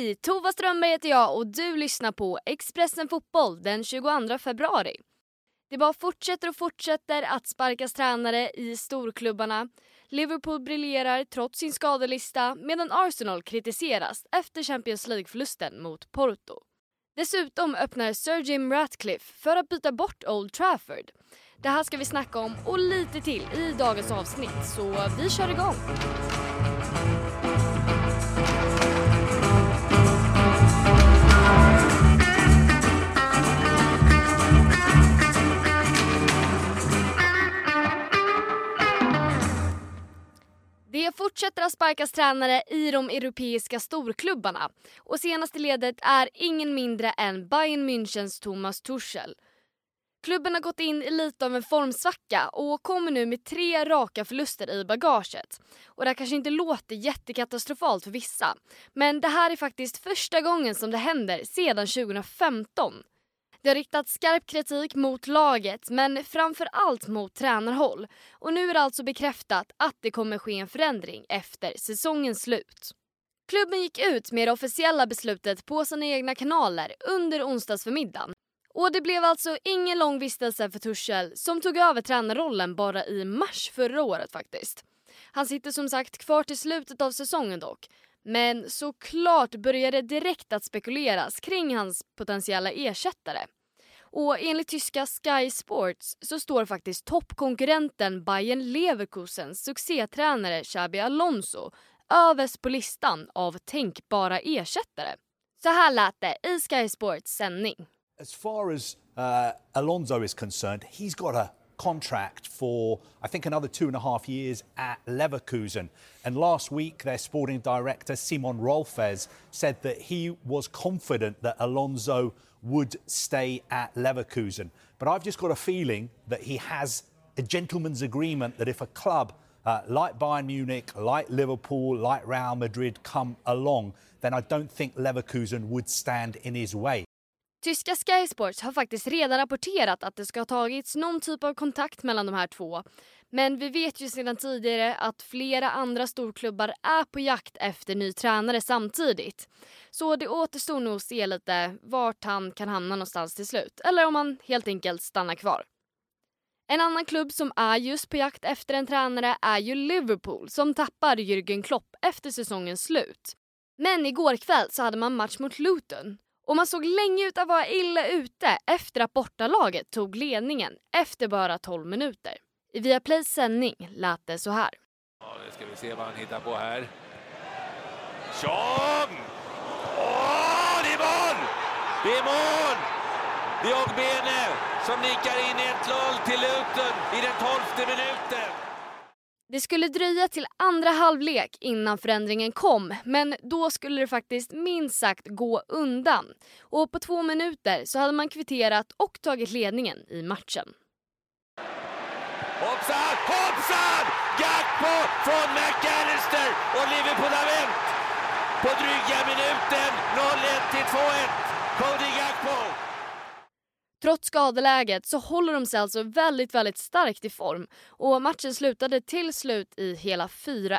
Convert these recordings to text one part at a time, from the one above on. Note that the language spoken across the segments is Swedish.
Hej! Tova Strömberg heter jag och du lyssnar på Expressen Fotboll den 22 februari. Det bara fortsätter och fortsätter att sparkas tränare i storklubbarna. Liverpool briljerar trots sin skadelista medan Arsenal kritiseras efter Champions League-förlusten mot Porto. Dessutom öppnar Sir Jim Ratcliffe för att byta bort Old Trafford. Det här ska vi snacka om och lite till i dagens avsnitt, så vi kör igång! Fortsätter att sparkas tränare i de europeiska storklubbarna och senaste ledet är ingen mindre än Bayern Münchens Thomas Tuchel. Klubben har gått in i lite av en formsvacka och kommer nu med tre raka förluster i bagaget. Och det här kanske inte låter jättekatastrofalt för vissa, men det här är faktiskt första gången som det händer sedan 2015. Det har riktats skarp kritik mot laget men framför allt mot tränarhåll. Och nu är det alltså bekräftat att det kommer ske en förändring efter säsongens slut. Klubben gick ut med det officiella beslutet på sina egna kanaler under onsdagsförmiddagen. Och det blev alltså ingen lång vistelse för Tuchel som tog över tränarrollen bara i mars förra året faktiskt. Han sitter som sagt kvar till slutet av säsongen dock. Men såklart började direkt att spekuleras kring hans potentiella ersättare. Och enligt tyska Sky Sports så står faktiskt toppkonkurrenten Bayern Leverkusens succétränare Xabi Alonso överst på listan av tänkbara ersättare. Så här lät det i Sky Sports sändning. As far as uh, Alonso is concerned, he's got a contract for, I think, another two and a half years at Leverkusen. And last week, their sporting director, Simon Rolfes, said that he was confident that Alonso would stay at Leverkusen. But I've just got a feeling that he has a gentleman's agreement that if a club uh, like Bayern Munich, like Liverpool, like Real Madrid come along, then I don't think Leverkusen would stand in his way. Tyska Sky Sports har faktiskt redan rapporterat att det ska ha tagits någon typ av kontakt mellan de här två. Men vi vet ju sedan tidigare att flera andra storklubbar är på jakt efter ny tränare samtidigt. Så det återstår nog att se lite vart han kan hamna någonstans till slut. Eller om han helt enkelt stannar kvar. En annan klubb som är just på jakt efter en tränare är ju Liverpool som tappar Jürgen Klopp efter säsongens slut. Men igår kväll så hade man match mot Luton och man såg länge ut att vara illa ute efter att bortalaget tog ledningen efter bara 12 minuter. I Viaplays sändning lät det så här. Ja, nu ska vi se vad han hittar på här. Tjong! Åh, det är mål! Det är mål! Det är Ogbene som nickar in 1-0 till Luton i den tolfte minuten. Det skulle dröja till andra halvlek innan förändringen kom men då skulle det faktiskt minst sagt gå undan. Och på två minuter så hade man kvitterat och tagit ledningen i matchen. Hoppsan, hoppsan! Gakpo från McAllister och Liverpool har vänt! På dryga minuten 0-1 till 2-1. Cody Gakpo. Trots skadeläget så håller de sig alltså väldigt, väldigt starkt i form och matchen slutade till slut i hela 4-1.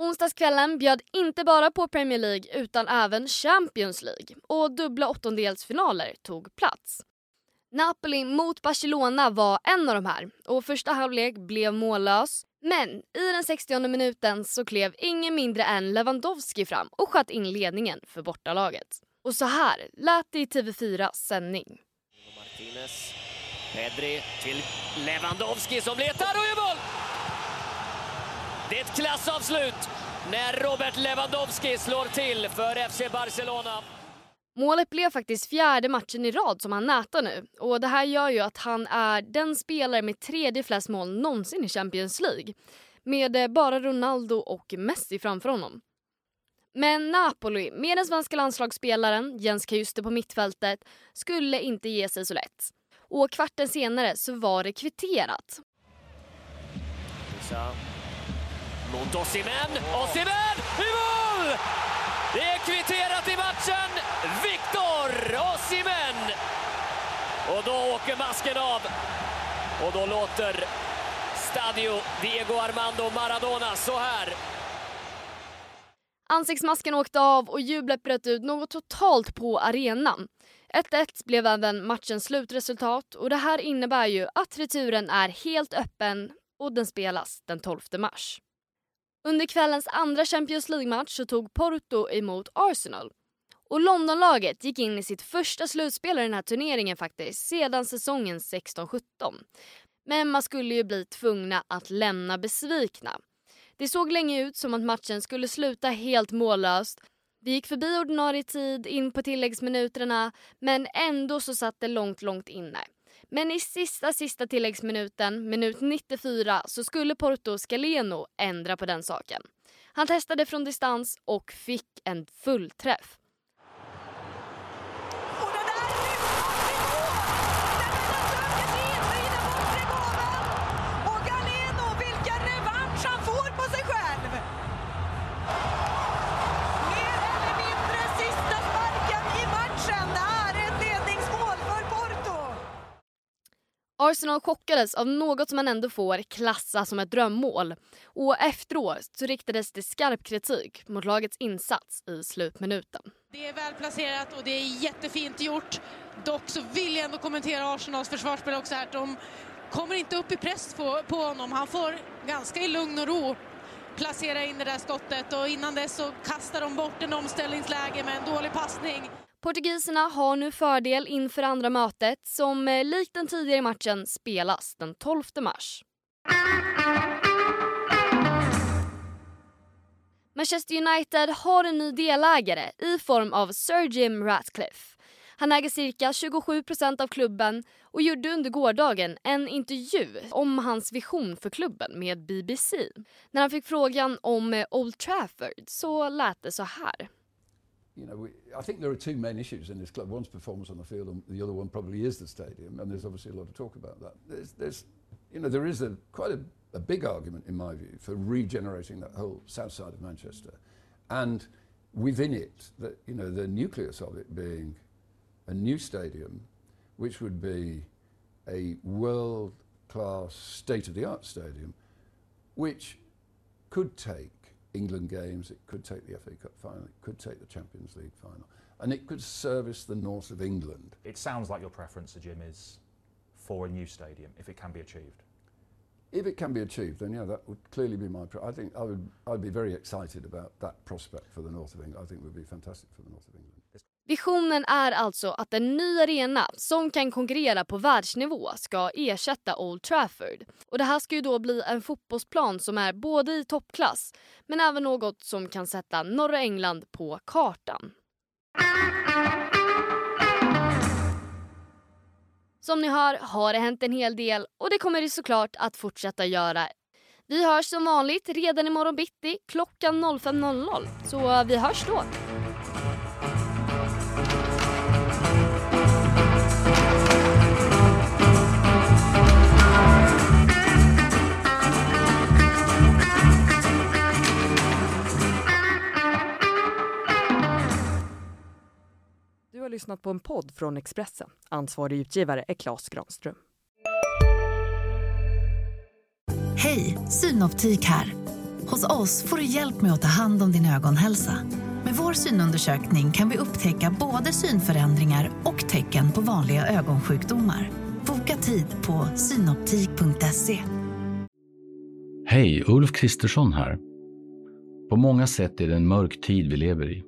Onsdagskvällen bjöd inte bara på Premier League utan även Champions League och dubbla åttondelsfinaler tog plats. Napoli mot Barcelona var en av de här och första halvlek blev mållös. Men i den 60 minuten så klev ingen mindre än Lewandowski fram och sköt in ledningen för bortalaget. Och så här lät det i TV4 sändning. Martinez, Pedri till Lewandowski som letar och gör mål! Det är ett klassavslut när Robert Lewandowski slår till för FC Barcelona. Målet blev faktiskt fjärde matchen i rad som han nätar nu och det här gör ju att han är den spelare med tredje flest mål någonsin i Champions League. med eh, bara Ronaldo och Messi framför honom. Men Napoli, med den svenska landslagsspelaren Jens Kajuste på mittfältet, skulle inte ge sig så lätt. Och kvarten senare så var det kvitterat. Mot Osimhen. Osimhen i mål! Det är kvitterat i matchen. Victor Osimhen! Och då åker masken av. Och då låter Stadio Diego Armando Maradona så här. Ansiktsmasken åkte av och jublet bröt ut något totalt på arenan. 1-1 blev även matchens slutresultat och det här innebär ju att returen är helt öppen och den spelas den 12 mars. Under kvällens andra Champions League-match så tog Porto emot Arsenal. Och Londonlaget gick in i sitt första slutspel i den här turneringen faktiskt sedan säsongen 16-17. Men man skulle ju bli tvungna att lämna besvikna. Det såg länge ut som att matchen skulle sluta helt mållöst. Vi gick förbi ordinarie tid in på tilläggsminuterna men ändå så satt det långt, långt inne. Men i sista, sista tilläggsminuten, minut 94, så skulle Porto Scaleno ändra på den saken. Han testade från distans och fick en fullträff. Arsenal chockades av något som man ändå får klassa som ett drömmål. Och efteråt så riktades det skarp kritik mot lagets insats i slutminuten. Det är väl placerat och det är jättefint gjort. Dock så vill jag ändå kommentera Arsenals försvarsspel också här. De kommer inte upp i press på, på honom. Han får ganska i lugn och ro placera in det där skottet och innan dess så kastar de bort en omställningsläge med en dålig passning. Portugiserna har nu fördel inför andra mötet som eh, likt den tidigare matchen spelas den 12 mars. Manchester United har en ny delägare i form av Sir Jim Ratcliffe. Han äger cirka 27% av klubben och gjorde under gårdagen en intervju om hans vision för klubben med BBC. När han fick frågan om eh, Old Trafford så lät det så här. You know, we, I think there are two main issues in this club. One's performance on the field, and the other one probably is the stadium. And there's obviously a lot of talk about that. There's, there's you know, there is a quite a, a, big argument, in my view, for regenerating that whole south side of Manchester, and within it, the, you know, the nucleus of it being a new stadium, which would be a world-class, state-of-the-art stadium, which could take England games, it could take the FA Cup final, it could take the Champions League final, and it could service the north of England. It sounds like your preference, Sir Jim, is for a new stadium if it can be achieved. If it can be achieved, then yeah, that would clearly be my. I think I would. I'd be very excited about that prospect for the north of England. I think it would be fantastic for the north of England. Visionen är alltså att en ny arena som kan konkurrera på världsnivå ska ersätta Old Trafford. Och Det här ska ju då bli en fotbollsplan som är både i toppklass men även något som kan sätta norra England på kartan. Som ni hör har det hänt en hel del och det kommer det såklart att fortsätta göra. Vi hörs som vanligt redan imorgon bitti klockan 05.00 så vi hörs då. Lyssnat på en podd från Expressen. Ansvarig utgivare är Klas Granström. Hej, Synoptik här. Hos oss får du hjälp med att ta hand om din ögonhälsa. Med vår synundersökning kan vi upptäcka både synförändringar och tecken på vanliga ögonsjukdomar. Boka tid på synoptik.se. Hej, Ulf Kristersson här. På många sätt är det en mörk tid vi lever i.